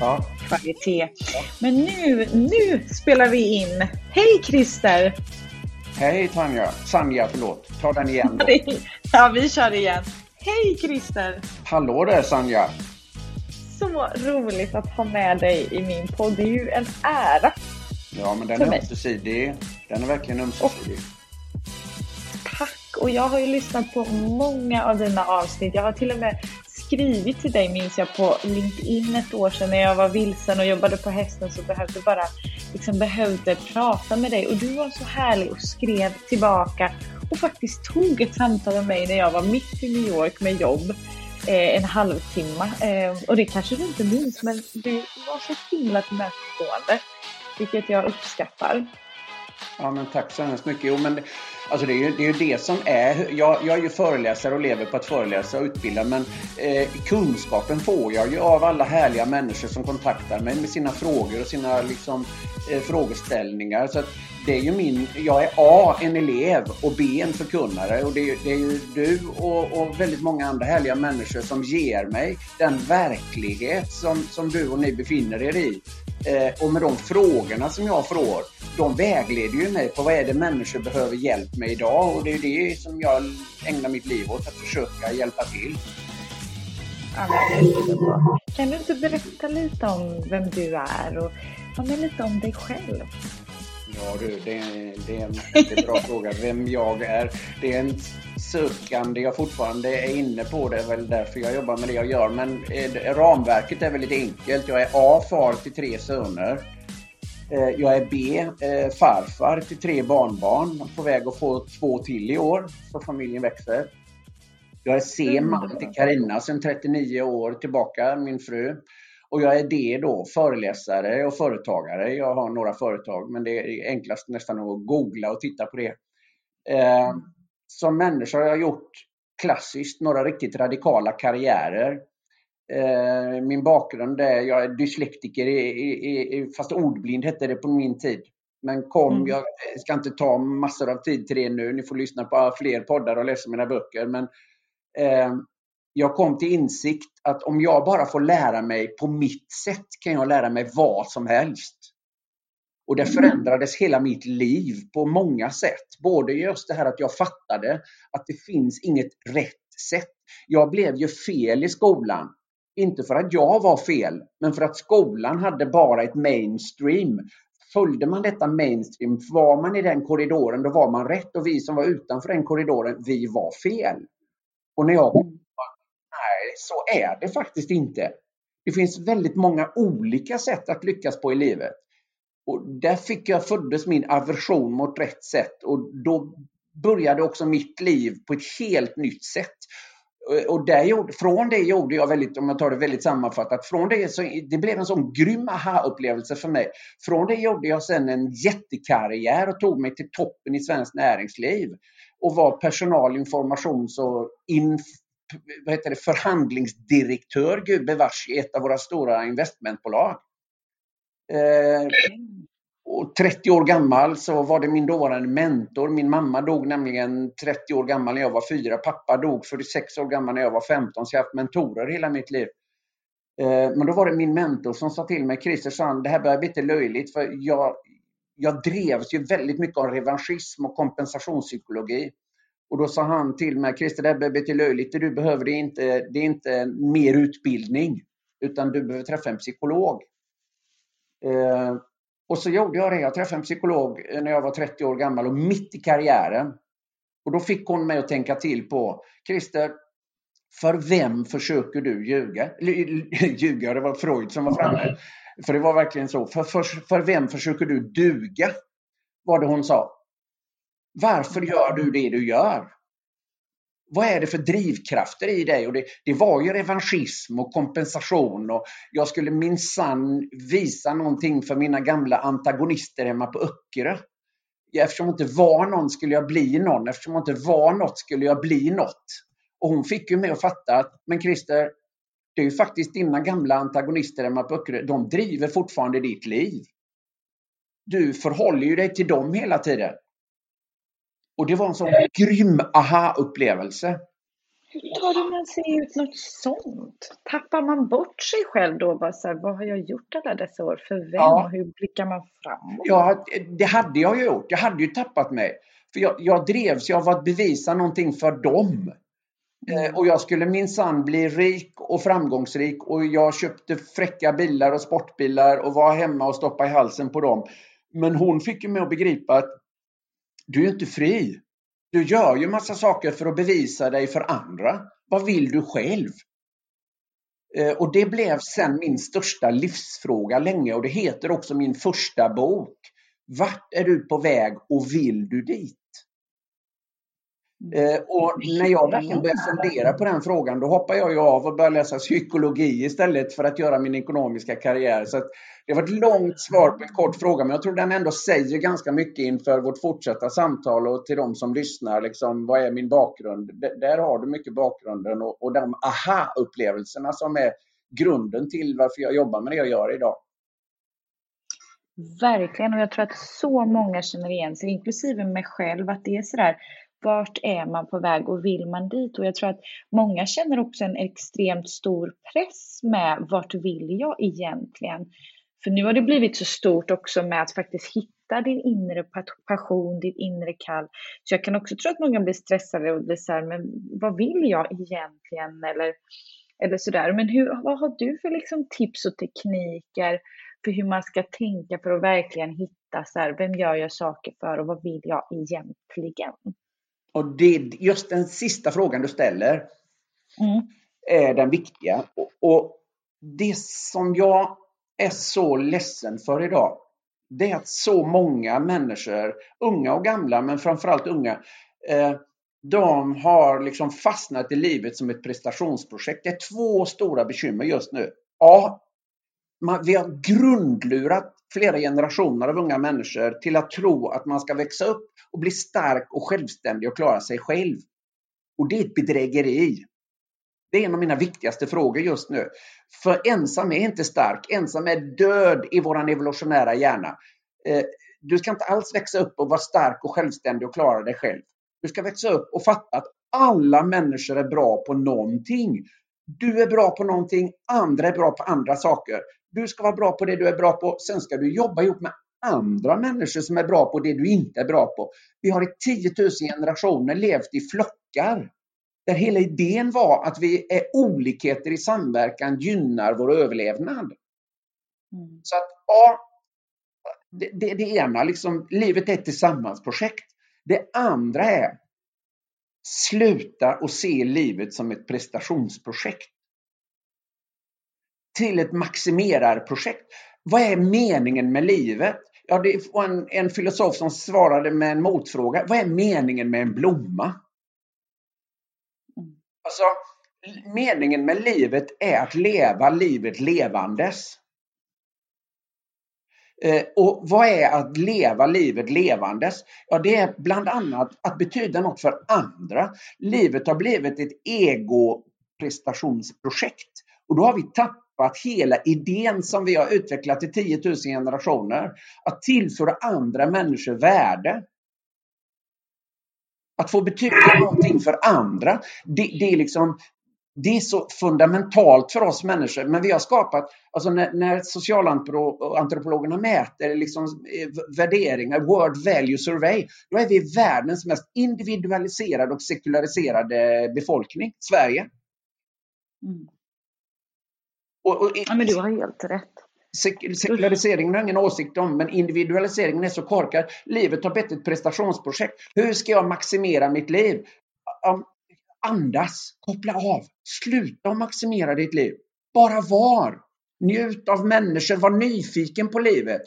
Ja. kvalitet. Men nu, nu spelar vi in. Hej Christer! Hej Tanja. Sanja, förlåt. Ta den igen då. Ja, vi kör igen. Hej Christer! Hallå där Sanja. Så roligt att ha med dig i min podd. Det är ju en ära. Ja, men den är ömsesidig. Den är verkligen ömsesidig. Tack! Och jag har ju lyssnat på många av dina avsnitt. Jag har till och med skrivit till dig, minns jag, på LinkedIn ett år sedan när jag var vilsen och jobbade på hästen så behövde bara liksom behövde prata med dig. Och du var så härlig och skrev tillbaka och faktiskt tog ett samtal med mig när jag var mitt i New York med jobb. Eh, en halvtimme. Eh, och det kanske du inte minns, men du var så himla tillmötesgående. Vilket jag uppskattar. Ja, men tack så hemskt mycket. Jo, men det, alltså det, är ju, det är ju det som är... Jag, jag är ju föreläsare och lever på att föreläsa och utbilda men eh, kunskapen får jag ju av alla härliga människor som kontaktar mig med sina frågor och sina liksom, eh, frågeställningar. Så att det är ju min... Jag är A, en elev och B, en förkunnare. Och det, är- det är ju du och, och väldigt många andra härliga människor som ger mig den verklighet som, som du och ni befinner er i. Eh, och med de frågorna som jag får, de vägleder ju mig på vad är det människor behöver hjälp med idag. Och det är det som jag ägnar mitt liv åt, att försöka hjälpa till. Kan du inte berätta lite om vem du är och ja, lite om dig själv? Ja du, det är, det är en bra fråga. Vem jag är. Det är en sökande jag fortfarande är inne på. Det är väl därför jag jobbar med det jag gör. Men eh, ramverket är väldigt enkelt. Jag är A, far till tre söner. Eh, Jag är B, eh, farfar till tre barnbarn. På väg att få två till i år, så familjen växer. Jag är C, man till Karina sedan 39 år tillbaka, min fru. Och jag är D då, föreläsare och företagare. Jag har några företag, men det är enklast nästan att googla och titta på det. Eh, som människa har jag gjort klassiskt några riktigt radikala karriärer. Eh, min bakgrund är, jag är dyslektiker, fast ordblind hette det på min tid. Men kom, Mm. jag ska inte ta massor av tid till det nu, ni får lyssna på fler poddar och läsa mina böcker. Men eh, jag kom till insikt att om jag bara får lära mig på mitt sätt kan jag lära mig vad som helst. Och det förändrades hela mitt liv på många sätt. Både just det här att jag fattade att det finns inget rätt sätt. Jag blev ju fel i skolan. Inte för att jag var fel, men för att skolan hade bara ett mainstream. Följde man detta mainstream, var man i den korridoren, då var man rätt. Och vi som var utanför den korridoren, vi var fel. Och när jag Nej, så är det faktiskt inte. Det finns väldigt många olika sätt att lyckas på i livet. Och där fick jag, föddes min aversion mot rätt sätt och då började också mitt liv på ett helt nytt sätt. Eh, och där gjorde, från det gjorde jag väldigt, om jag tar det väldigt sammanfattat, från det så det blev en sån grym aha-upplevelse för mig. Från det gjorde jag sen en jättekarriär och tog mig till toppen i svenskt näringsliv och var personal, informations och inf, vad heter det, förhandlingsdirektör, gubevars, i ett av våra stora investmentbolag. Eh, och 30 år gammal så var det min dåvarande mentor. Min mamma dog nämligen 30 år gammal när jag var fyra. Pappa dog 46 år gammal när jag var 15. Så jag har haft mentorer hela mitt liv. Eh, men då var det min mentor som sa till mig, Christer Sand, det här börjar bli lite löjligt för jag, jag drevs ju väldigt mycket av revanschism och kompensationspsykologi. Och då sa han till mig, Christer det här börjar bli lite löjligt. Det du behöver det inte, det är inte mer utbildning utan du behöver träffa en psykolog. Eh, och så gjorde jag det. Jag träffade en psykolog eh, när jag var 30 år gammal och mitt i karriären. Och då fick hon mig att tänka till på, Christer, För vem försöker du ljuga? ljuga, det var Freud som var framme. För det var verkligen så. För, för, för vem försöker du duga? Var det hon sa. Varför gör du det du gör? Vad är det för drivkrafter i dig? Och det, det var ju revanschism och kompensation och jag skulle minsann visa någonting för mina gamla antagonister hemma på Öckerö. Eftersom jag inte var någon skulle jag bli någon. Eftersom jag inte var något skulle jag bli något. Och hon fick ju mig att fatta att, men Christer, det är ju faktiskt dina gamla antagonister hemma på Öckerö, de driver fortfarande ditt liv. Du förhåller ju dig till dem hela tiden. Och det var en sån grym aha-upplevelse. Hur tar med sig ut något sånt? Tappar man bort sig själv då? Bara så här, vad har jag gjort alla dessa år? För vem? Ja. Och hur blickar man framåt? Ja, det hade jag ju gjort. Jag hade ju tappat mig. För jag, jag drevs jag av att bevisa någonting för dem. Eh, mm. Och jag skulle minsann bli rik och framgångsrik och jag köpte fräcka bilar och sportbilar och var hemma och stoppa i halsen på dem. Men hon fick ju mig att begripa att du är inte fri. Du gör ju massa saker för att bevisa dig för andra. Vad vill du själv? Eh, och det blev sen min största livsfråga länge och det heter också min första bok. Vart är du på väg och vill du dit? Eh, och när jag verkligen började fundera på den frågan, då hoppade jag ju av och började läsa psykologi istället för att göra min ekonomiska karriär. Så det var ett långt svar på en kort fråga, men jag tror den ändå säger ganska mycket inför vårt fortsatta samtal och till de som lyssnar. Liksom, vad är min bakgrund? D där har du mycket bakgrunden och, och de aha-upplevelserna som är grunden till varför jag jobbar med det jag gör idag. Verkligen, och jag tror att så många känner igen sig, inklusive mig själv, att det är sådär vart är man på väg och vill man dit? Och jag tror att många känner också en extremt stor press med vart vill jag egentligen? För nu har det blivit så stort också med att faktiskt hitta din inre passion, din inre kall. Så jag kan också tro att många blir stressade och blir så här, men vad vill jag egentligen? Eller, eller sådär. Men hur, vad har du för liksom tips och tekniker för hur man ska tänka för att verkligen hitta så här, vem gör jag saker för och vad vill jag egentligen? Och det, just den sista frågan du ställer mm. är den viktiga. Och, och, det som jag är så ledsen för idag, det är att så många människor, unga och gamla, men framförallt unga, eh, de har liksom fastnat i livet som ett prestationsprojekt. Det är två stora bekymmer just nu. Ja, man, vi har grundlurat flera generationer av unga människor till att tro att man ska växa upp och bli stark och självständig och klara sig själv. Och det är ett bedrägeri. Det är en av mina viktigaste frågor just nu. För ensam är inte stark. Ensam är död i vår evolutionära hjärna. Eh, du ska inte alls växa upp och vara stark och självständig och klara dig själv. Du ska växa upp och fatta att alla människor är bra på någonting. Du är bra på någonting, andra är bra på andra saker. Du ska vara bra på det du är bra på. Sen ska du jobba ihop med andra människor som är bra på det du inte är bra på. Vi har i 10 000 generationer levt i flockar. Där hela idén var att vi är olikheter i samverkan gynnar vår överlevnad. Mm. Så att ja, det, det, det ena, liksom, livet är ett tillsammansprojekt. Det andra är sluta och se livet som ett prestationsprojekt till ett maximerarprojekt. Vad är meningen med livet? Ja, det var en, en filosof som svarade med en motfråga. Vad är meningen med en blomma? Mm. Alltså, meningen med livet är att leva livet levandes. Eh, och vad är att leva livet levandes? Ja, det är bland annat att betyda något för andra. Livet har blivit ett ego-prestationsprojekt. Och då har vi tappat att hela idén som vi har utvecklat i 10 000 generationer, att tillföra andra människor värde. Att få betyda någonting för andra, det, det, är liksom det är så fundamentalt för oss människor. Men vi har skapat, alltså när, när socialantropologerna mäter liksom, eh, värderingar, World Value Survey, då är vi världens mest individualiserade och sekulariserade befolkning, Sverige. Mm. Och, och, ja, men du har helt rätt. Sekulariseringen har ingen åsikt om, men individualiseringen är så korkad. Livet har blivit ett prestationsprojekt. Hur ska jag maximera mitt liv? andas, koppla av, sluta maximera ditt liv. Bara var. Njut av människor, var nyfiken på livet.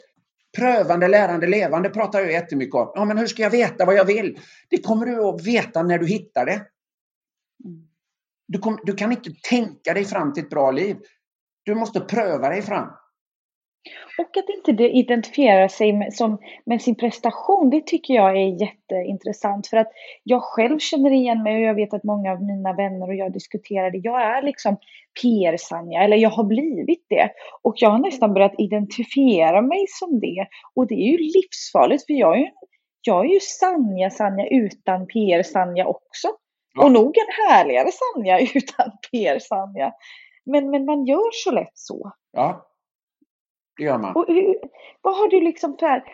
Prövande, lärande, levande pratar jag jättemycket om. Ja, men hur ska jag veta vad jag vill? Det kommer du att veta när du hittar det. Du, kom, du kan inte tänka dig fram till ett bra liv. Du måste pröva dig fram. Och att inte identifiera sig med, som, med sin prestation, det tycker jag är jätteintressant. För att jag själv känner igen mig och jag vet att många av mina vänner och jag diskuterar det. Jag är liksom PR-Sanja, eller jag har blivit det. Och jag har nästan börjat identifiera mig som det. Och det är ju livsfarligt för jag är ju, jag är ju Sanja, Sanja utan PR-Sanja också. Ja. Och nog en härligare Sanja utan PR-Sanja. Men, men man gör så lätt så. Ja, det gör man. Och hur, vad har du liksom för,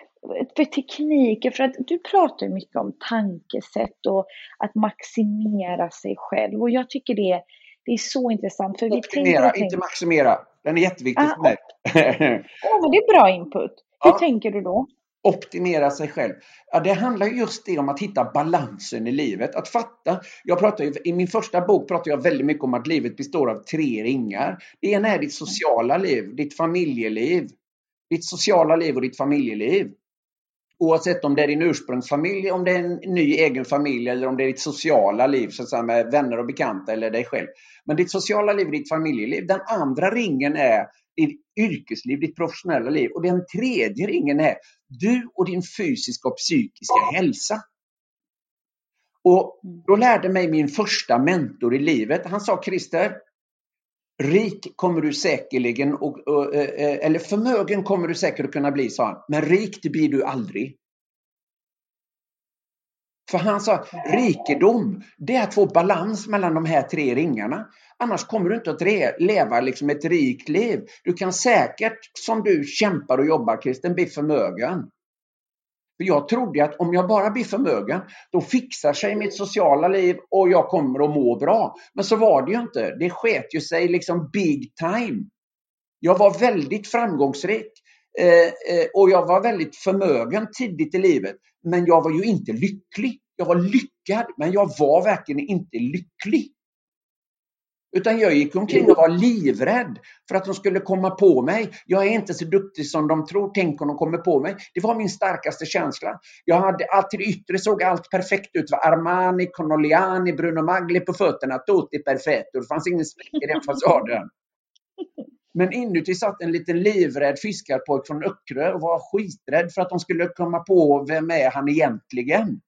för tekniker? För att du pratar mycket om tankesätt och att maximera sig själv. Och jag tycker det, det är så intressant. För Optimera, vi tänker, inte maximera. Den är jätteviktig ah, för mig. ja, men det är bra input. Hur ja. tänker du då? Optimera sig själv. Ja, det handlar just det om att hitta balansen i livet. Att fatta. Jag pratar ju, I min första bok pratar jag väldigt mycket om att livet består av tre ringar. Det ena är ditt sociala liv, ditt familjeliv. Ditt sociala liv och ditt familjeliv. Oavsett om det är din ursprungsfamilj, om det är en ny egen familj eller om det är ditt sociala liv så att säga, med vänner och bekanta eller dig själv. Men ditt sociala liv och ditt familjeliv. Den andra ringen är ditt yrkesliv, ditt professionella liv. Och den tredje ringen är du och din fysiska och psykiska hälsa. Och då lärde mig min första mentor i livet. Han sa Christer, rik kommer du säkerligen, och, och, eh, eller förmögen kommer du säkert att kunna bli, sa han. Men rik blir du aldrig. För han sa, rikedom, det är att få balans mellan de här tre ringarna. Annars kommer du inte att leva liksom ett rikt liv. Du kan säkert, som du kämpar och jobbar Kristen, bli förmögen. För jag trodde att om jag bara blir förmögen, då fixar sig mitt sociala liv och jag kommer att må bra. Men så var det ju inte. Det sket ju sig liksom big time. Jag var väldigt framgångsrik eh, eh, och jag var väldigt förmögen tidigt i livet. Men jag var ju inte lycklig. Jag var lyckad, men jag var verkligen inte lycklig. Utan jag gick omkring och var livrädd för att de skulle komma på mig. Jag är inte så duktig som de tror. Tänk om de kommer på mig. Det var min starkaste känsla. Jag hade alltid till det yttre såg allt perfekt ut. Det var Armani, Connoliani, Bruno Magli på fötterna. Tutti perfetto. Det fanns ingen sprick i den fasaden. Men inuti satt en liten livrädd fiskarpojk från Öckerö och var skiträdd för att de skulle komma på vem är han egentligen.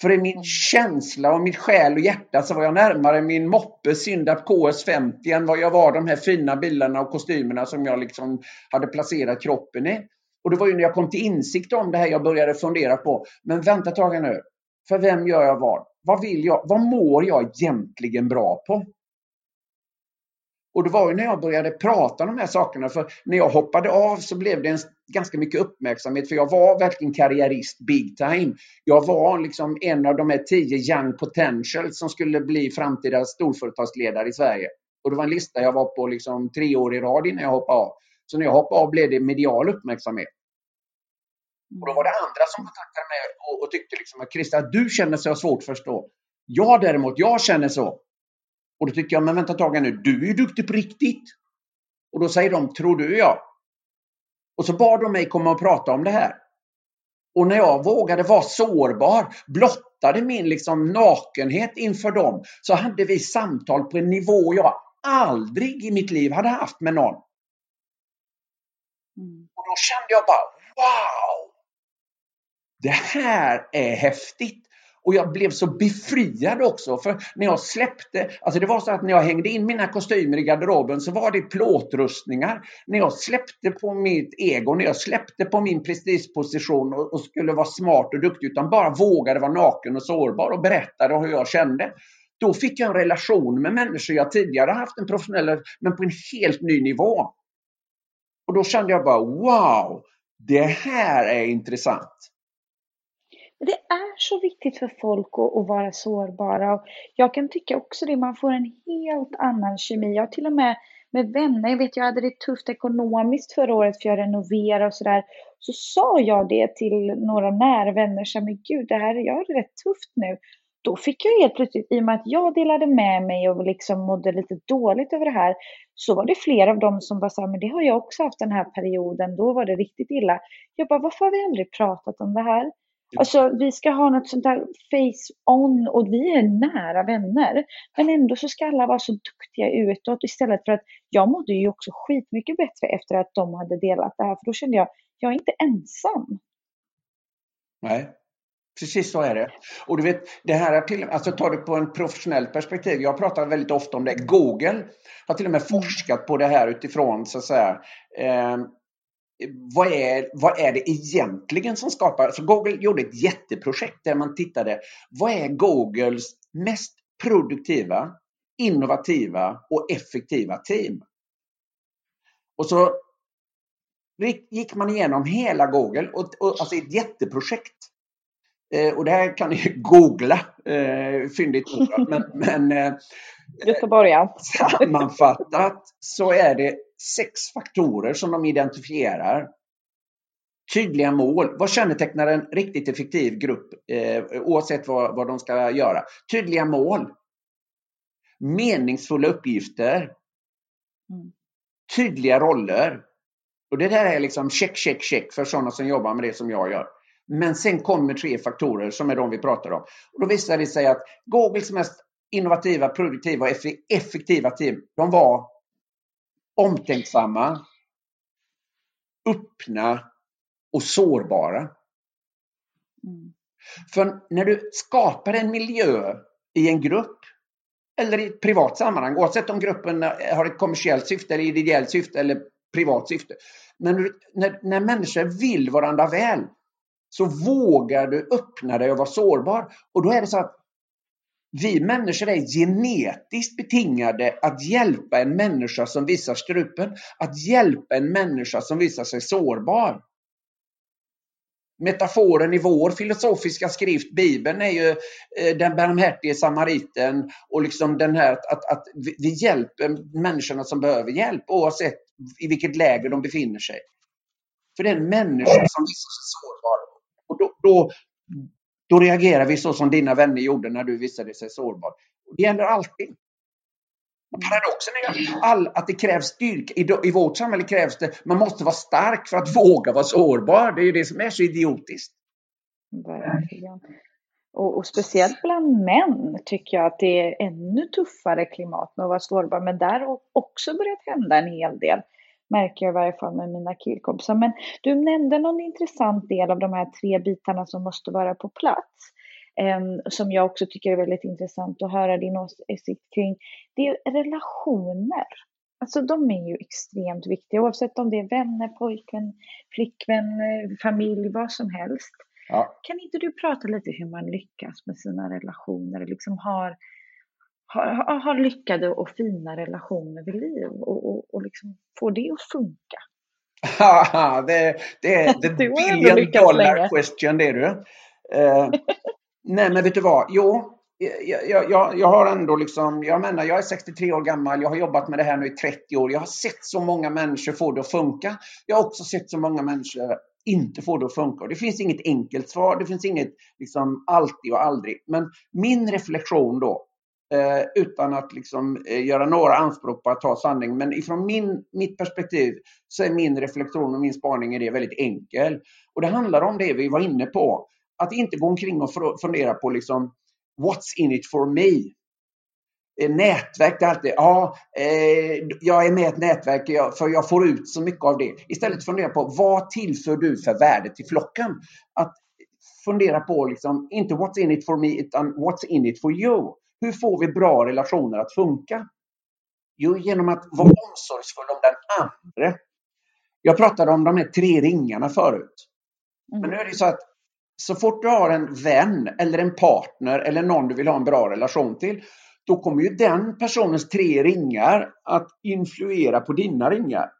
För i min känsla och mitt själ och hjärta så var jag närmare min moppe Syndap KS50 än vad jag var de här fina bilarna och kostymerna som jag liksom hade placerat kroppen i. Och det var ju när jag kom till insikt om det här jag började fundera på, men vänta ett tag nu. För vem gör jag vad? Vad vill jag? Vad mår jag egentligen bra på? Och det var ju när jag började prata om de här sakerna, för när jag hoppade av så blev det en, ganska mycket uppmärksamhet, för jag var verkligen karriärist big time. Jag var liksom en av de här tio young potentials som skulle bli framtida storföretagsledare i Sverige. Och det var en lista jag var på liksom tre år i rad innan jag hoppade av. Så när jag hoppade av blev det medial uppmärksamhet. Och då var det andra som kontaktade mig och, och tyckte liksom att Christer, du känner så svårt att förstå. Jag däremot, jag känner så. Och då tycker jag, men vänta ett tag nu, du är ju duktig på riktigt. Och då säger de, tror du ja? Och så bad de mig komma och prata om det här. Och när jag vågade vara sårbar, blottade min liksom nakenhet inför dem, så hade vi samtal på en nivå jag aldrig i mitt liv hade haft med någon. Mm. Och då kände jag bara, wow! Det här är häftigt. Och jag blev så befriad också. För när jag släppte, alltså det var så att när jag hängde in mina kostymer i garderoben så var det plåtrustningar. När jag släppte på mitt ego, när jag släppte på min prestigeposition och, och skulle vara smart och duktig utan bara vågade vara naken och sårbar och berättade hur jag kände. Då fick jag en relation med människor jag tidigare haft en professionell, men på en helt ny nivå. Och då kände jag bara wow, det här är intressant. Det är så viktigt för folk att, att vara sårbara. Och jag kan tycka också det, man får en helt annan kemi. Jag har till och med med vänner, jag vet jag hade det tufft ekonomiskt förra året för jag renoverade och sådär. Så sa jag det till några nära vänner, så men gud, det här, jag har det rätt tufft nu. då fick jag helt plötsligt, i och med att jag delade med mig och liksom mådde lite dåligt över det här, så var det fler av dem som bara sa, men det har jag också haft den här perioden, då var det riktigt illa. Jag bara, varför har vi aldrig pratat om det här? Alltså vi ska ha något sånt där face-on och vi är nära vänner. Men ändå så ska alla vara så duktiga utåt istället för att jag mådde ju också skitmycket bättre efter att de hade delat det här. För då kände jag, jag är inte ensam. Nej, Precis så är det. Och du vet, det här är till alltså tar du på en professionellt perspektiv. Jag pratar väldigt ofta om det. Google har till och med forskat på det här utifrån så att säga. Eh, vad, är, vad är det egentligen som skapar... Så Google gjorde ett jätteprojekt där man tittade. Vad är Googles mest produktiva, innovativa och effektiva team? Och så gick man igenom hela Google, och, och, alltså ett jätteprojekt. Eh, och det här kan ni googla, eh, fyndigt men, men eh, sammanfattat så är det sex faktorer som de identifierar. Tydliga mål. Vad kännetecknar en riktigt effektiv grupp eh, oavsett vad, vad de ska göra? Tydliga mål. Meningsfulla uppgifter. Mm. Tydliga roller. Och det där är liksom check, check, check för sådana som jobbar med det som jag gör. Men sen kommer tre faktorer som är de vi pratar om. Och då visar det sig att Googles mest innovativa, produktiva och effektiva team, de var omtänksamma, öppna och sårbara. Mm. För när du skapar en miljö i en grupp eller i ett privat sammanhang, oavsett om gruppen har ett kommersiellt syfte eller ideellt syfte eller privat syfte. Men när, när människor vill varandra väl så vågar du öppna dig och vara sårbar. Och då är det så att vi människor är genetiskt betingade att hjälpa en människa som visar strupen, att hjälpa en människa som visar sig sårbar. Metaforen i vår filosofiska skrift, Bibeln, är ju eh, den barmhärtige samariten och liksom den här att, att vi hjälper människorna som behöver hjälp oavsett i vilket läge de befinner sig. För det är en människa som visar sig sårbar. Och då, då, då reagerar vi så som dina vänner gjorde när du visade sig sårbar. Det gäller alltid. Paradoxen är all, att det krävs styrka. I, I vårt samhälle krävs det, man måste vara stark för att våga vara sårbar. Det är ju det som är så idiotiskt. Verkligen. Och, och, speciellt bland män tycker jag att det är ännu tuffare klimat med att vara sårbar. Men där har också börjat hända en hel del märker jag i varje fall med mina killkompisar. Men du nämnde någon intressant del av de här tre bitarna som måste vara på plats. Eh, som jag också tycker är väldigt intressant att höra din åsikt kring. Det är relationer. Alltså de är ju extremt viktiga oavsett om det är vänner, pojkvän, flickvän, familj, vad som helst. Ja. Kan inte du prata lite hur man lyckas med sina relationer, liksom har har, har lyckade och fina relationer vid liv och, och, och liksom få det att funka. det, det är the billion dollar question det du. Uh, nej men vet du vad, jo, jag, jag, jag, har ändå liksom, jag menar jag är 63 år gammal, jag har jobbat med det här nu i 30 år. Jag har sett så många människor få det att funka. Jag har också sett så många människor inte få det att funka. Det finns inget enkelt svar, det finns inget liksom alltid och aldrig. Men min reflektion då, Eh, utan att liksom, eh, göra några anspråk på att ta sanning. Men ifrån min, mitt perspektiv så är min reflektion och min spaning i det väldigt enkel. Och det handlar om det vi var inne på. Att inte gå omkring och fundera på liksom, what's in it for me? Eh, nätverk, det är alltid, ja, eh, jag är med i ett nätverk för jag får ut så mycket av det. Istället fundera på vad tillför du för värde till flocken? Att fundera på, liksom, inte what's in it for me, utan what's in it for you? Hur får vi bra relationer att funka? Jo, genom att vara omsorgsfull om den andra. Jag pratade om de här tre ringarna förut. Men nu är det så att så fort du har en vän eller en partner eller någon du vill ha en bra relation till, då kommer ju den personens tre ringar att influera på dina ringar.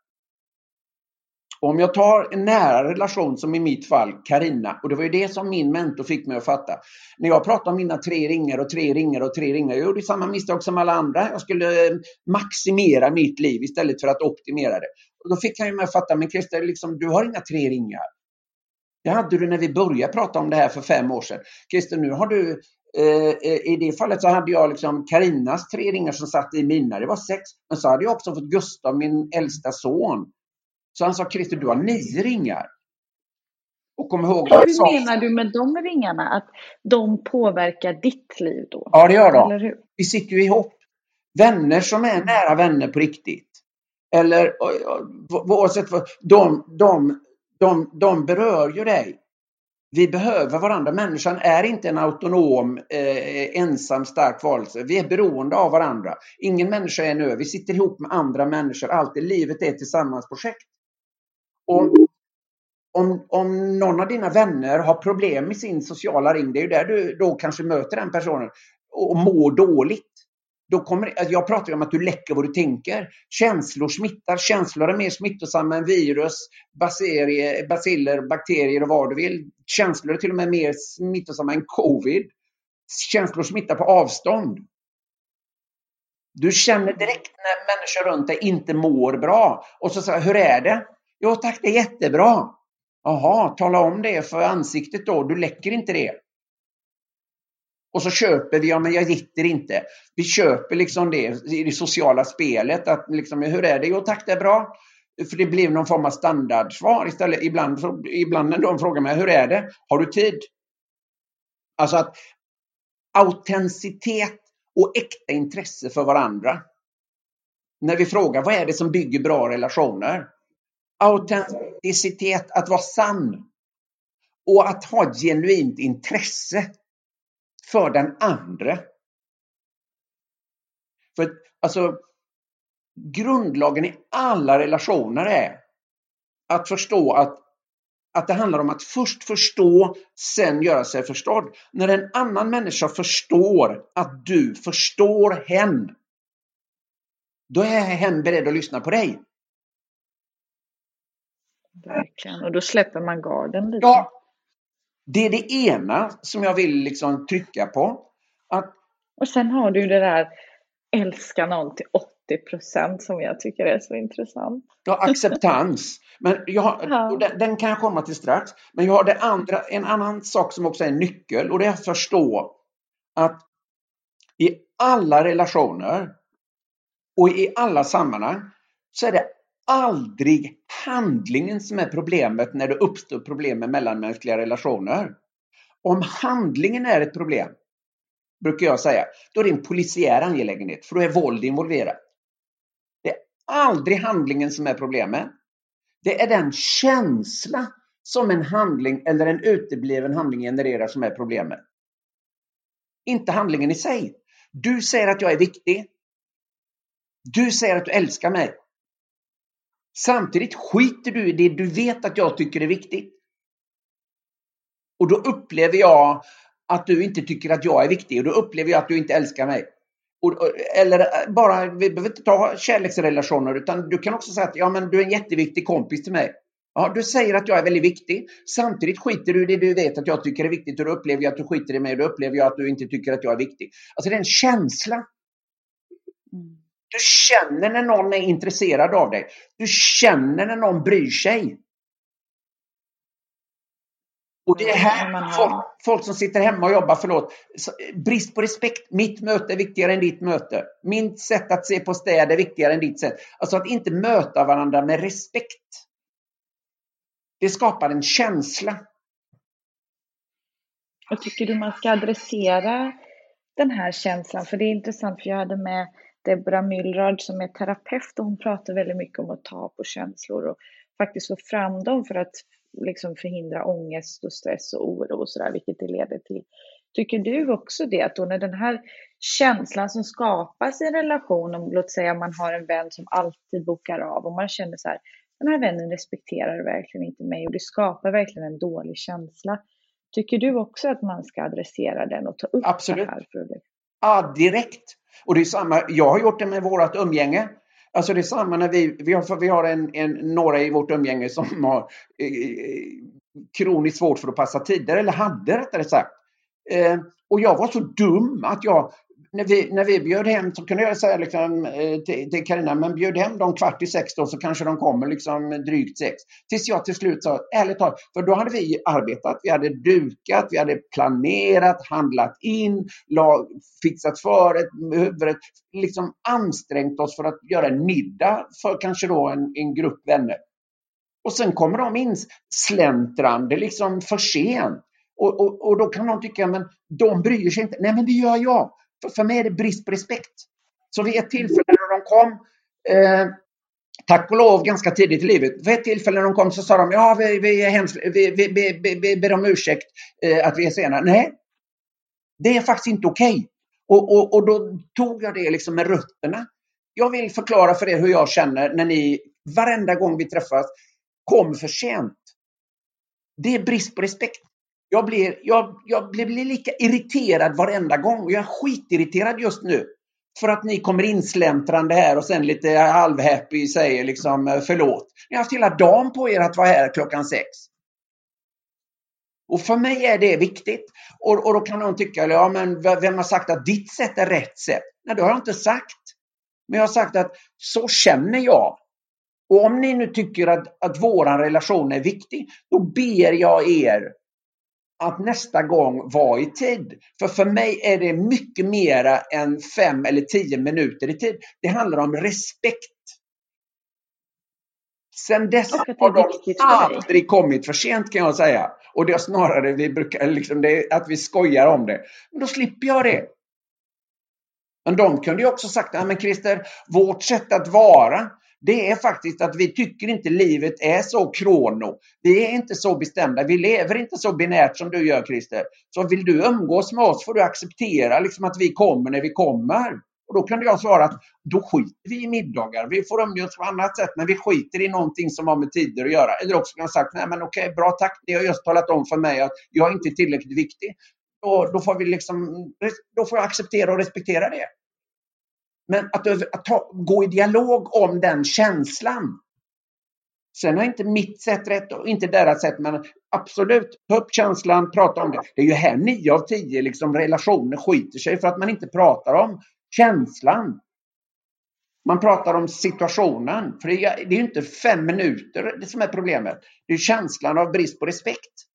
Om jag tar en nära relation som i mitt fall Karina och det var ju det som min mentor fick mig att fatta. När jag pratade om mina tre ringar och tre ringar och tre ringar, jag gjorde samma misstag som alla andra. Jag skulle eh, maximera mitt liv istället för att optimera det. Och då fick han ju mig att fatta, men Christer, liksom, du har inga tre ringar. Det hade du när vi började prata om det här för fem år sedan. Christer, nu har du eh, eh, I det fallet så hade jag liksom Karinas tre ringar som satt i mina, det var sex. Men så hade jag också fått Gustav, min äldsta son. Så han sa, Christer du har nio ringar. Och kom ihåg Hur sa... menar du med de ringarna? Att de påverkar ditt liv då? Ja, det gör de. Vi sitter ju ihop. Vänner som är nära vänner på riktigt. Eller oavsett vad, de, de, de, de berör ju dig. Vi behöver varandra. Människan är inte en autonom, eh, ensam, stark varelse. Vi är beroende av varandra. Ingen människa är en ö. Vi sitter ihop med andra människor. Alltid. Livet är ett tillsammansprojekt. Och om, om någon av dina vänner har problem med sin sociala ring, det är ju där du då kanske möter den personen och mår dåligt. Då kommer, alltså jag pratar ju om att du läcker vad du tänker. Känslor smittar. Känslor är mer smittosamma än virus, baciller, bakterier och vad du vill. Känslor är till och med mer smittosamma än covid. Känslor smittar på avstånd. Du känner direkt när människor runt dig inte mår bra. Och så säger hur är det? Jo tack, det är jättebra. Jaha, tala om det för ansiktet då. Du läcker inte det. Och så köper vi, ja men jag gitter inte. Vi köper liksom det i det sociala spelet. Att liksom, hur är det? Jo tack, det är bra. För det blir någon form av standardsvar istället. Ibland, ibland när de frågar mig, hur är det? Har du tid? Alltså att autenticitet och äkta intresse för varandra. När vi frågar, vad är det som bygger bra relationer? Autenticitet, att vara sann. Och att ha ett genuint intresse för den andra. För alltså, grundlagen i alla relationer är att förstå att, att det handlar om att först förstå, sen göra sig förstådd. När en annan människa förstår att du förstår hen, då är hen beredd att lyssna på dig. Verkligen, och då släpper man garden lite. Ja, det är det ena som jag vill liksom trycka på. Att, och sen har du det där älska någon till 80 procent som jag tycker är så intressant. Ja, acceptans. Men jag har, ja. den, den, kan jag komma till strax. Men jag har det andra, en annan sak som också är en nyckel och det är att förstå att i alla relationer och i alla sammanhang så är det aldrig handlingen som är problemet när det uppstår problem med mellanmänskliga relationer. Om handlingen är ett problem, brukar jag säga, då är det en polisiär angelägenhet, för då är våld involverat. Det är aldrig handlingen som är problemet. Det är den känsla som en handling eller en utebliven handling genererar som är problemet. Inte handlingen i sig. Du säger att jag är viktig. Du säger att du älskar mig. Samtidigt skiter du i det du vet att jag tycker är viktigt. Och då upplever jag att du inte tycker att jag är viktig och då upplever jag att du inte älskar mig. Och, eller eh, bara, vi behöver inte ta kärleksrelationer utan du kan också säga att ja, men du är en jätteviktig kompis till mig. Ja, du säger att jag är väldigt viktig. Samtidigt skiter du i det du vet att jag tycker är viktigt och då upplever jag att du skiter i mig och då upplever jag att du inte tycker att jag är viktig. Alltså det är en känsla. Mm. Mm. Du känner när någon är intresserad av dig. Du känner när någon bryr sig. Och det är här folk, folk, som sitter hemma och jobbar, förlåt, brist på respekt. Mitt möte är viktigare än ditt möte. Mitt sätt att se på städer är viktigare än ditt sätt. Alltså att inte möta varandra med respekt. Det skapar en känsla. Och tycker du man ska adressera den här känslan? För det är intressant, för jag hade med Debra Myllrad som är terapeut och hon pratar väldigt mycket om att ta på känslor och faktiskt få fram dem för att liksom förhindra ångest och stress och oro och sådär, vilket det leder till. Tycker du också det, att då när den här känslan som skapas i en relation, om låt säga man har en vän som alltid bokar av och man känner så här, den här vännen respekterar verkligen inte mig och det skapar verkligen en dålig känsla. Tycker du också att man ska adressera den och ta upp Absolut. det här? Det? Ja, direkt. Och det är samma, jag har gjort det med vårt umgänge. Alltså det är samma när vi, vi har, vi har en, en, några i vårt umgänge som har eh, eh, kroniskt svårt för att passa tider, eller hade rättare sagt. Eh, och jag var så dum att jag när vi, när vi bjöd hem så kunde jag säga liksom, eh, till Carina, men bjöd hem dem kvart i sex då så kanske de kommer liksom drygt sex. Tills jag till slut sa, ärligt talat, för då hade vi arbetat, vi hade dukat, vi hade planerat, handlat in, lag, fixat föret, huvudet, liksom ansträngt oss för att göra en middag för kanske då en, en grupp vänner. Och sen kommer de in släntrande liksom för sent. Och, och, och då kan någon tycka, men de bryr sig inte. Nej, men det gör jag. För, för mig är det brist på respekt. Så vid ett tillfälle när de kom, eh, tack och lov ganska tidigt i livet, vid ett tillfälle när de kom så sa de, ja vi, vi, är hemskt, vi, vi, vi, vi ber om ursäkt eh, att vi är sena. Nej, det är faktiskt inte okej. Okay. Och, och, och då tog jag det liksom med rötterna. Jag vill förklara för er hur jag känner när ni varenda gång vi träffas kommer för sent. Det är brist på respekt. Jag blir, jag, jag blir lika irriterad varenda gång och jag är skitirriterad just nu. För att ni kommer insläntrande här och sen lite halvhappy säger liksom eh, förlåt. Ni har haft hela dagen på er att vara här klockan sex. Och för mig är det viktigt. Och, och då kan någon tycka, ja men vem har sagt att ditt sätt är rätt sätt? Nej, det har jag inte sagt. Men jag har sagt att så känner jag. Och om ni nu tycker att, att våran relation är viktig, då ber jag er att nästa gång vara i tid. För för mig är det mycket mera än fem eller tio minuter i tid. Det handlar om respekt. Sen dess har de aldrig kommit för sent kan jag säga. Och det är snarare vi brukar, liksom det, att vi skojar om det. Men då slipper jag det. Men de kunde ju också sagt, ja men Christer, vårt sätt att vara, det är faktiskt att vi tycker inte livet är så krono. Vi är inte så bestämda. Vi lever inte så binärt som du gör Christer. Så vill du umgås med oss får du acceptera liksom att vi kommer när vi kommer. Och då kunde jag svara att då skiter vi i middagar. Vi får umgås på annat sätt men vi skiter i någonting som har med tider att göra. Eller också kan jag sagt, nej men okej, bra tack. Ni har just talat om för mig att jag är inte tillräckligt viktig. Då, då, får vi liksom, då får jag acceptera och respektera det. Men att, att ta, gå i dialog om den känslan. Sen har inte mitt sätt rätt och inte deras sätt, men absolut, ta upp känslan, prata om det. Det är ju här nio av tio liksom, relationer skiter sig för att man inte pratar om känslan. Man pratar om situationen. För det är ju inte fem minuter som är problemet. Det är känslan av brist på respekt.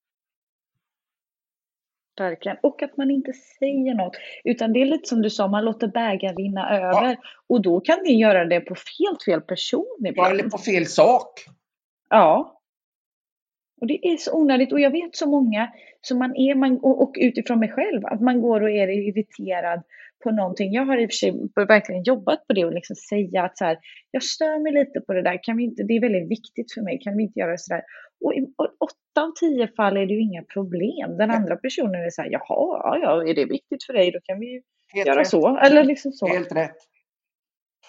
Verkligen. Och att man inte säger något. Utan det är lite som du sa, man låter bägaren rinna över. Ja. Och då kan ni göra det på helt fel person ibland. Ja, eller på fel sak. Ja. Och det är så onödigt. Och jag vet så många som man är, man, och, och utifrån mig själv, att man går och är irriterad på någonting. Jag har i och för sig verkligen jobbat på det och liksom säga att så här, jag stör mig lite på det där, kan vi inte, det är väldigt viktigt för mig, kan vi inte göra sådär? Och i åtta av tio fall är det ju inga problem. Den andra personen är så här, jaha, ja, är det viktigt för dig, då kan vi Helt göra rätt. så. Eller liksom så. Helt rätt.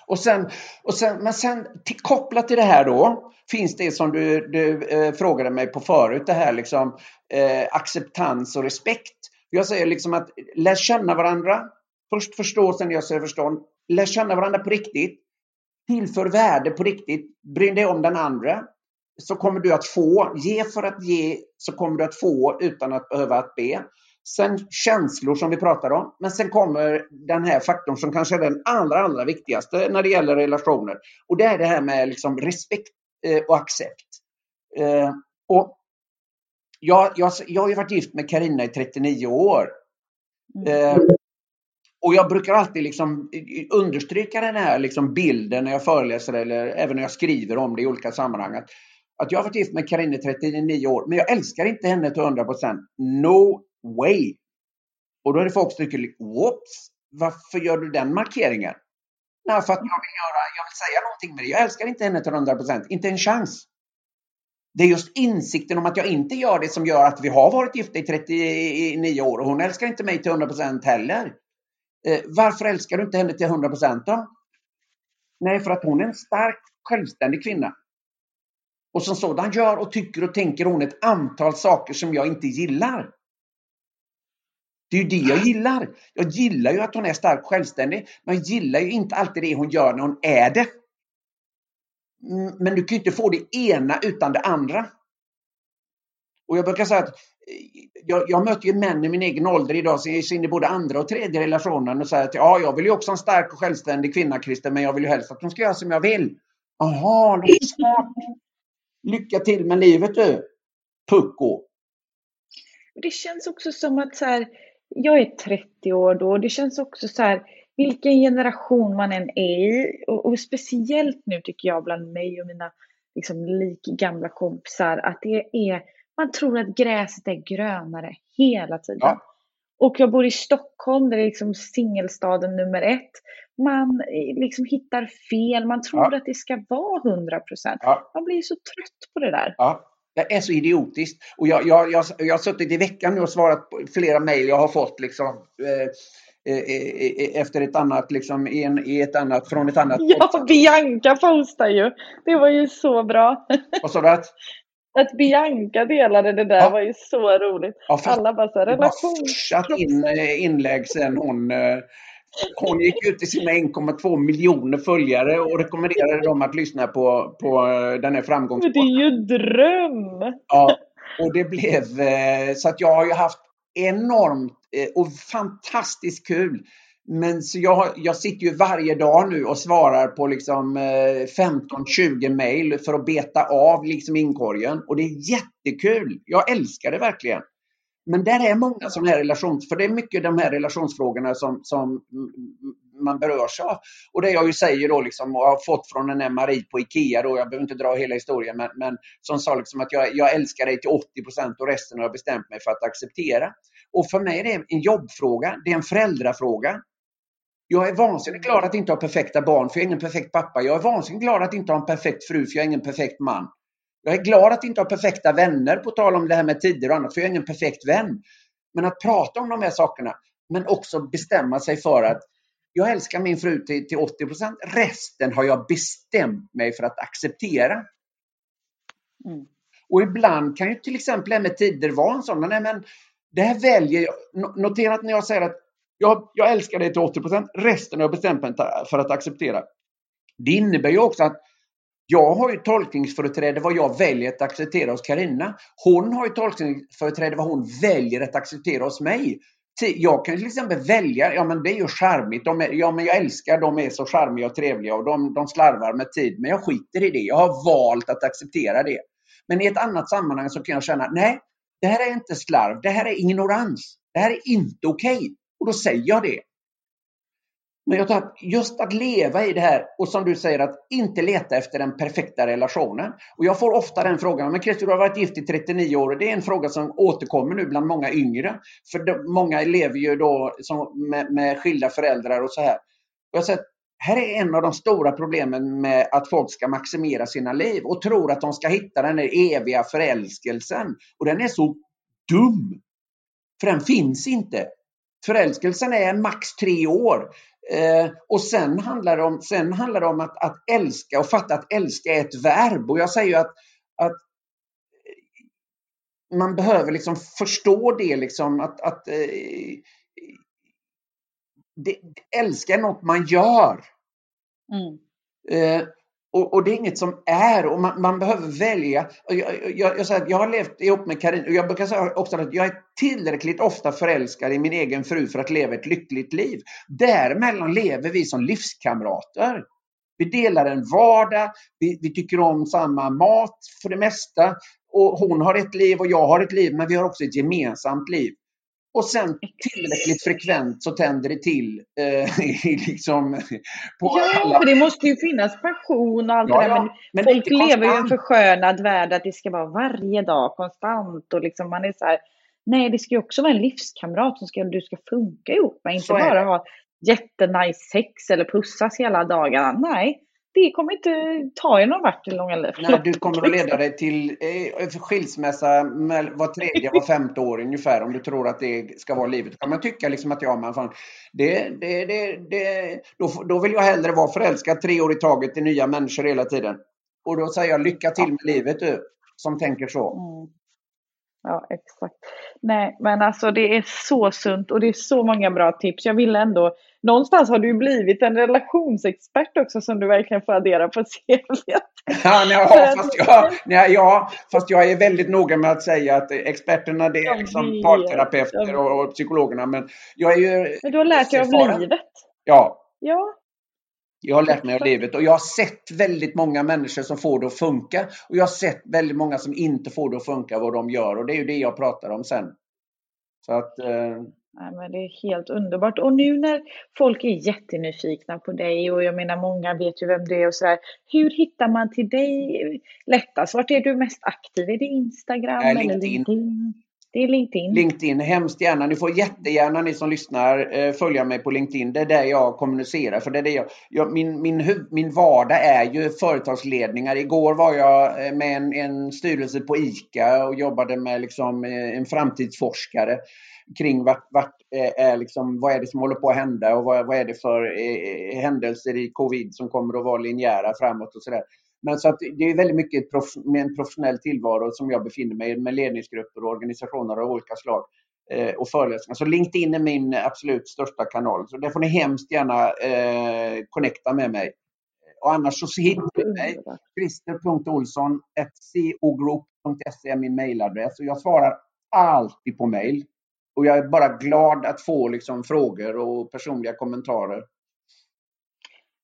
Och sen, och sen, men sen till, kopplat till det här då finns det som du, du eh, frågade mig på förut, det här liksom eh, acceptans och respekt. Jag säger liksom att lär känna varandra, Först förstå, sen gör sig förstånd. Lär känna varandra på riktigt. Tillför värde på riktigt. Bry dig om den andra. Så kommer du att få. Ge för att ge, så kommer du att få utan att behöva att be. Sen känslor som vi pratar om. Men sen kommer den här faktorn som kanske är den allra, allra viktigaste när det gäller relationer. Och det är det här med liksom respekt eh, och accept. Eh, och jag, jag, jag har ju varit gift med Karina i 39 år. Mm. Och jag brukar alltid liksom understryka den här liksom bilden när jag föreläser eller även när jag skriver om det i olika sammanhang. Att, att jag har varit gift med Karin i 39 år, men jag älskar inte henne till 100 procent. No way! Och då är det folk som tycker, whoops, varför gör du den markeringen? Nej, för att jag vill, göra, jag vill säga någonting med det. Jag älskar inte henne till 100 procent. inte en chans. Det är just insikten om att jag inte gör det som gör att vi har varit gifta i 39 år och hon älskar inte mig till 100 procent heller. Eh, varför älskar du inte henne till 100 då? Nej, för att hon är en stark, självständig kvinna. Och som sådan gör och tycker och tänker hon ett antal saker som jag inte gillar. Det är ju det jag gillar. Jag gillar ju att hon är stark självständig, men jag gillar ju inte alltid det hon gör när hon är det. Mm, men du kan ju inte få det ena utan det andra. Och jag brukar säga att eh, jag, jag möter ju män i min egen ålder idag som är inne i både andra och tredje relationen och säger att ja, jag vill ju också ha en stark och självständig kvinna, Christer, men jag vill ju helst att de ska göra som jag vill. Jaha, smart. Lycka till med livet du, Pucko. Det känns också som att så här, jag är 30 år då och det känns också så här, vilken generation man än är i och, och speciellt nu tycker jag bland mig och mina liksom, lik gamla kompisar att det är, man tror att gräset är grönare hela tiden. Ja. Och jag bor i Stockholm, det är liksom singelstaden nummer ett. Man eh, liksom hittar fel, man tror ja. att det ska vara 100 procent. Ja. Man blir så trött på det där. Ja. Det är så idiotiskt. Och jag, jag, jag, jag har suttit i veckan nu och svarat på flera mejl jag har fått liksom, eh, eh, eh, efter ett annat, liksom, i, en, i ett annat, från ett annat... Ja, Bianca postar ju. Det var ju så bra. Vad sa du? Att? Bianca delade det där ja. var ju så roligt. Ja, Alla bara så här, relation. fortsatt in, inlägg sen hon hon gick ut till sina 1,2 miljoner följare och rekommenderade dem att lyssna på, på den här framgångspodden. Det är ju dröm! Ja, och det blev så att jag har ju haft enormt och fantastiskt kul. Men så jag, jag sitter ju varje dag nu och svarar på liksom eh, 15-20 mejl för att beta av liksom inkorgen. Och det är jättekul. Jag älskar det verkligen. Men där är många sådana här relations... För det är mycket de här relationsfrågorna som, som man berörs av. Och det jag ju säger då liksom, och har fått från den här Marie på IKEA då, jag behöver inte dra hela historien, men, men som sa liksom att jag, jag älskar dig till 80 procent och resten har jag bestämt mig för att acceptera. Och för mig är det en jobbfråga, det är en föräldrafråga. Jag är vansinnigt glad att inte ha perfekta barn, för jag är ingen perfekt pappa. Jag är vansinnigt glad att inte ha en perfekt fru, för jag är ingen perfekt man. Jag är glad att inte ha perfekta vänner, på tal om det här med tider och annat, för jag är ingen perfekt vän. Men att prata om de här sakerna, men också bestämma sig för att jag älskar min fru till, till 80% resten har jag bestämt mig för att acceptera. Mm. Och ibland kan ju till exempel det här med tider vara en sån, nej men det här väljer jag. Notera att när jag säger att jag, jag älskar dig till 80 procent. resten har jag bestämt mig för att acceptera. Det innebär ju också att jag har ju tolkningsföreträde vad jag väljer att acceptera hos Karina. Hon har ju tolkningsföreträde vad hon väljer att acceptera hos mig. Jag kan till exempel välja, ja men det är ju charmigt, de är, ja men jag älskar, de är så charmiga och trevliga och de, de slarvar med tid. Men jag skiter i det, jag har valt att acceptera det. Men i ett annat sammanhang så kan jag känna, nej, det här är inte slarv, det här är ignorans. Det här är inte okej. Okay. Och då säger jag det. Men jag tror att just att leva i det här och som du säger att inte leta efter den perfekta relationen. Och jag får ofta den frågan, men Christer du har varit gift i 39 år och det är en fråga som återkommer nu bland många yngre. För de, många lever ju då som, med, med skilda föräldrar och så här. Och jag säger här är en av de stora problemen med att folk ska maximera sina liv och tror att de ska hitta den här eviga förälskelsen. Och den är så dum! För den finns inte. Förälskelsen är max tre år. Eh, och sen handlar det om, sen handlar det om att, att älska och fatta att älska är ett verb. Och jag säger ju att, att man behöver liksom förstå det liksom att, att eh, det, älska är något man gör. Mm. Eh, och, och, det är inget som är och man, man behöver välja. Jag, jag, jag, jag, jag har levt ihop med Karin och jag brukar säga också att jag är tillräckligt ofta förälskad i min egen fru för att leva ett lyckligt liv. Däremellan lever vi som livskamrater. Vi delar en vardag, vi, vi tycker om samma mat för det mesta. Och hon har ett liv och jag har ett liv, men vi har också ett gemensamt liv. Och sen tillräckligt frekvent så tänder det till. Eh, liksom på ja, alla... för det måste ju finnas passion och allt ja, det där. Men, men folk lever ju i en förskönad värld att det ska vara varje dag konstant. Och liksom man är så här, nej det ska ju också vara en livskamrat som ska, du ska funka ihop med. Inte bara ha jättenice sex eller pussas hela dagarna. Nej, det kommer inte ta er någon vart i långa liv. Nej, du kommer att leda dig till eh, skilsmässa var tredje, var femte år ungefär om du tror att det ska vara livet. Kan man tycka liksom att ja, men fan, det, det, det, det, då, då vill jag hellre vara förälskad tre år i taget i nya människor hela tiden. Och då säger jag lycka till med livet du, som tänker så. Mm. Ja, exakt. Nej, men alltså det är så sunt och det är så många bra tips. Jag vill ändå någonstans har du blivit en relationsexpert också som du verkligen får addera på CV. Ja, ja, fast jag, nej, ja, fast jag är väldigt noga med att säga att experterna det är liksom parterapeuter och, och psykologerna. Men jag är ju... Men du har lärt dig av livet. Ja. Ja. Jag har lärt mig av livet och jag har sett väldigt många människor som får det att funka. Och jag har sett väldigt många som inte får det att funka vad de gör och det är ju det jag pratar om sen. Så att... Eh... Nej, men det är helt underbart. Och nu när folk är jättenyfikna på dig och jag menar många vet ju vem du är och sådär. Hur hittar man till dig lättast? Vart är du mest aktiv? Är det Instagram äh, LinkedIn. eller LinkedIn? Det är LinkedIn. LinkedIn, hemskt gärna. Ni får jättegärna ni som lyssnar eh, följa mig på LinkedIn. Det är där jag kommunicerar. För det är det jag, jag, min, min, min vardag är ju företagsledningar. Igår var jag eh, med en, en styrelse på ICA och jobbade med liksom, eh, en framtidsforskare kring vart, vart är liksom, vad är det som håller på att hända och vad, vad är det för eh, händelser i covid som kommer att vara linjära framåt och sådär. Men så att det är väldigt mycket prof med en professionell tillvaro som jag befinner mig i med ledningsgrupper och organisationer av olika slag eh, och föreläsningar. Så LinkedIn är min absolut största kanal. Så där får ni hemskt gärna eh, connecta med mig. Och annars så hittar ni mig. Christer.olsson.cogroup.se är min mailadress och jag svarar alltid på mail. Och jag är bara glad att få liksom, frågor och personliga kommentarer.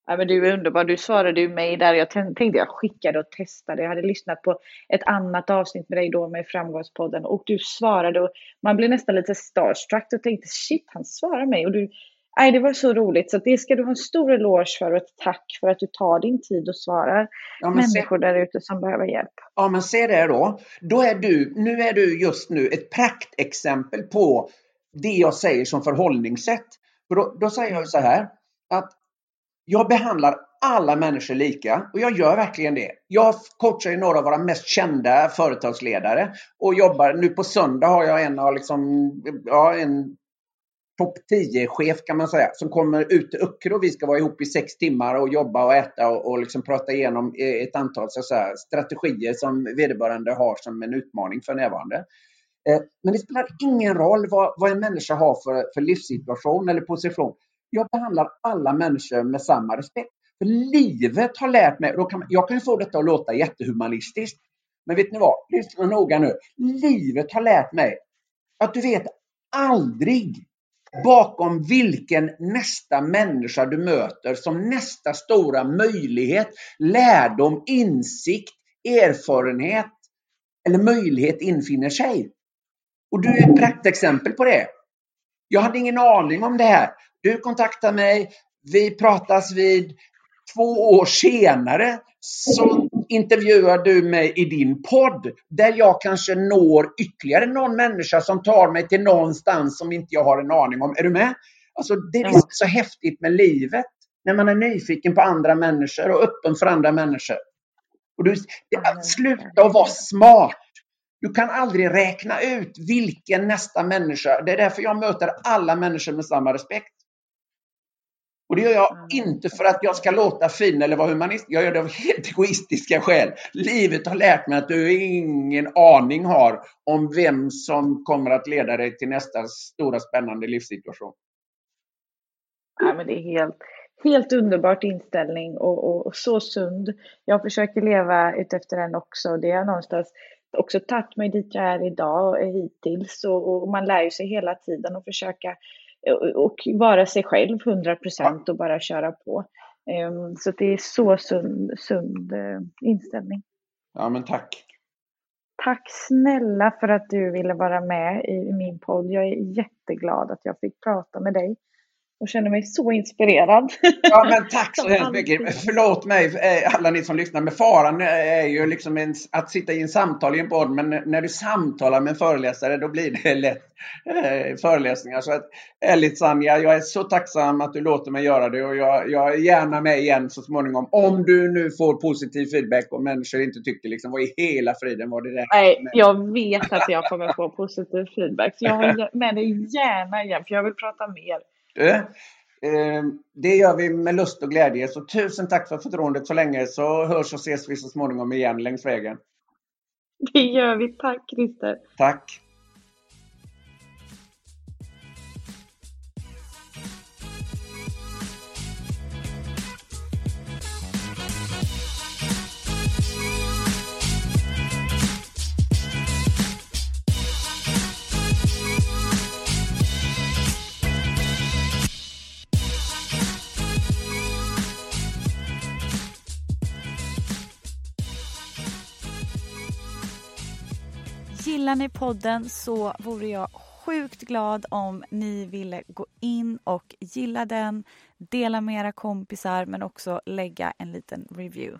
Ja, men du är underbar. Du svarade ju mig där. Jag tänkte jag skickade och testade. Jag hade lyssnat på ett annat avsnitt med dig då med Framgångspodden och du svarade och man blev nästan lite starstruck och tänkte shit, han svarar mig och du Nej, det var så roligt. Så det ska du ha en stor eloge för och ett tack för att du tar din tid och svarar ja, människor se... där ute som behöver hjälp. Ja, men se det då. Då är du, nu är du just nu ett praktexempel på det jag säger som förhållningssätt. För då, då säger jag så här att jag behandlar alla människor lika och jag gör verkligen det. Jag coachar ju några av våra mest kända företagsledare och jobbar, nu på söndag har jag en av liksom, ja, en topp 10-chef kan man säga, som kommer ut till Öckerö och vi ska vara ihop i sex timmar och jobba och äta och, och liksom prata igenom eh, ett antal så säga, strategier som vederbörande har som en utmaning för närvarande. Eh, men det spelar ingen roll vad, vad en människa har för, för livssituation eller position. Jag behandlar alla människor med samma respekt. För livet har lärt mig, då kan, jag kan få detta att låta jättehumanistiskt. Men vet ni vad? Lyssna noga nu. Livet har lärt mig att du vet aldrig bakom vilken nästa människa du möter som nästa stora möjlighet, lärdom, insikt, erfarenhet eller möjlighet infinner sig. Och du är ett praktexempel på det. Jag hade ingen aning om det här. Du kontaktar mig, vi pratas vid. Två år senare så intervjuar du mig i din podd där jag kanske når ytterligare någon människa som tar mig till någonstans som inte jag har en aning om. Är du med? Alltså, det är så häftigt med livet när man är nyfiken på andra människor och öppen för andra människor. Och du, sluta att vara smart. Du kan aldrig räkna ut vilken nästa människa... Det är därför jag möter alla människor med samma respekt. Och det gör jag inte för att jag ska låta fin eller vara humanist. Jag gör det av helt egoistiska skäl. Livet har lärt mig att du ingen aning har om vem som kommer att leda dig till nästa stora spännande livssituation. Ja, men det är helt, helt underbart inställning och, och, och, så sund. Jag försöker leva utefter den också. Det har någonstans också tagit mig dit jag är idag hittills och, och man lär ju sig hela tiden och försöka och vara sig själv 100 procent och bara köra på. Ehm, så det är så sund, sund eh, inställning. Ja, men tack. Tack snälla för att du ville vara med i min podd. Jag är jätteglad att jag fick prata med dig och känner mig så inspirerad. Ja, men tack så hemskt mycket. Förlåt mig, eh, alla ni som lyssnar, men faran är ju liksom en, att sitta i en samtal i en podd, men när du samtalar med en föreläsare, då blir det lätt eh, föreläsningar. Så att, ärligt Sanja, jag är så tacksam att du låter mig göra det och jag, jag är gärna med igen så småningom. Om du nu får positiv feedback och människor inte tycker liksom, vad i hela friden var det där? Nej, jag vet att jag kommer få positiv feedback. Så jag har med dig gärna igen, för jag vill prata mer. Eh, det gör vi med lust och glädje. Så tusen tack för förtroendet så länge så hörs och ses vi så småningom igen längs vägen. Det gör vi. Tack Christer. Tack. Gillar ni podden så vore jag sjukt glad om ni ville gå in och gilla den, dela med era kompisar men också lägga en liten review.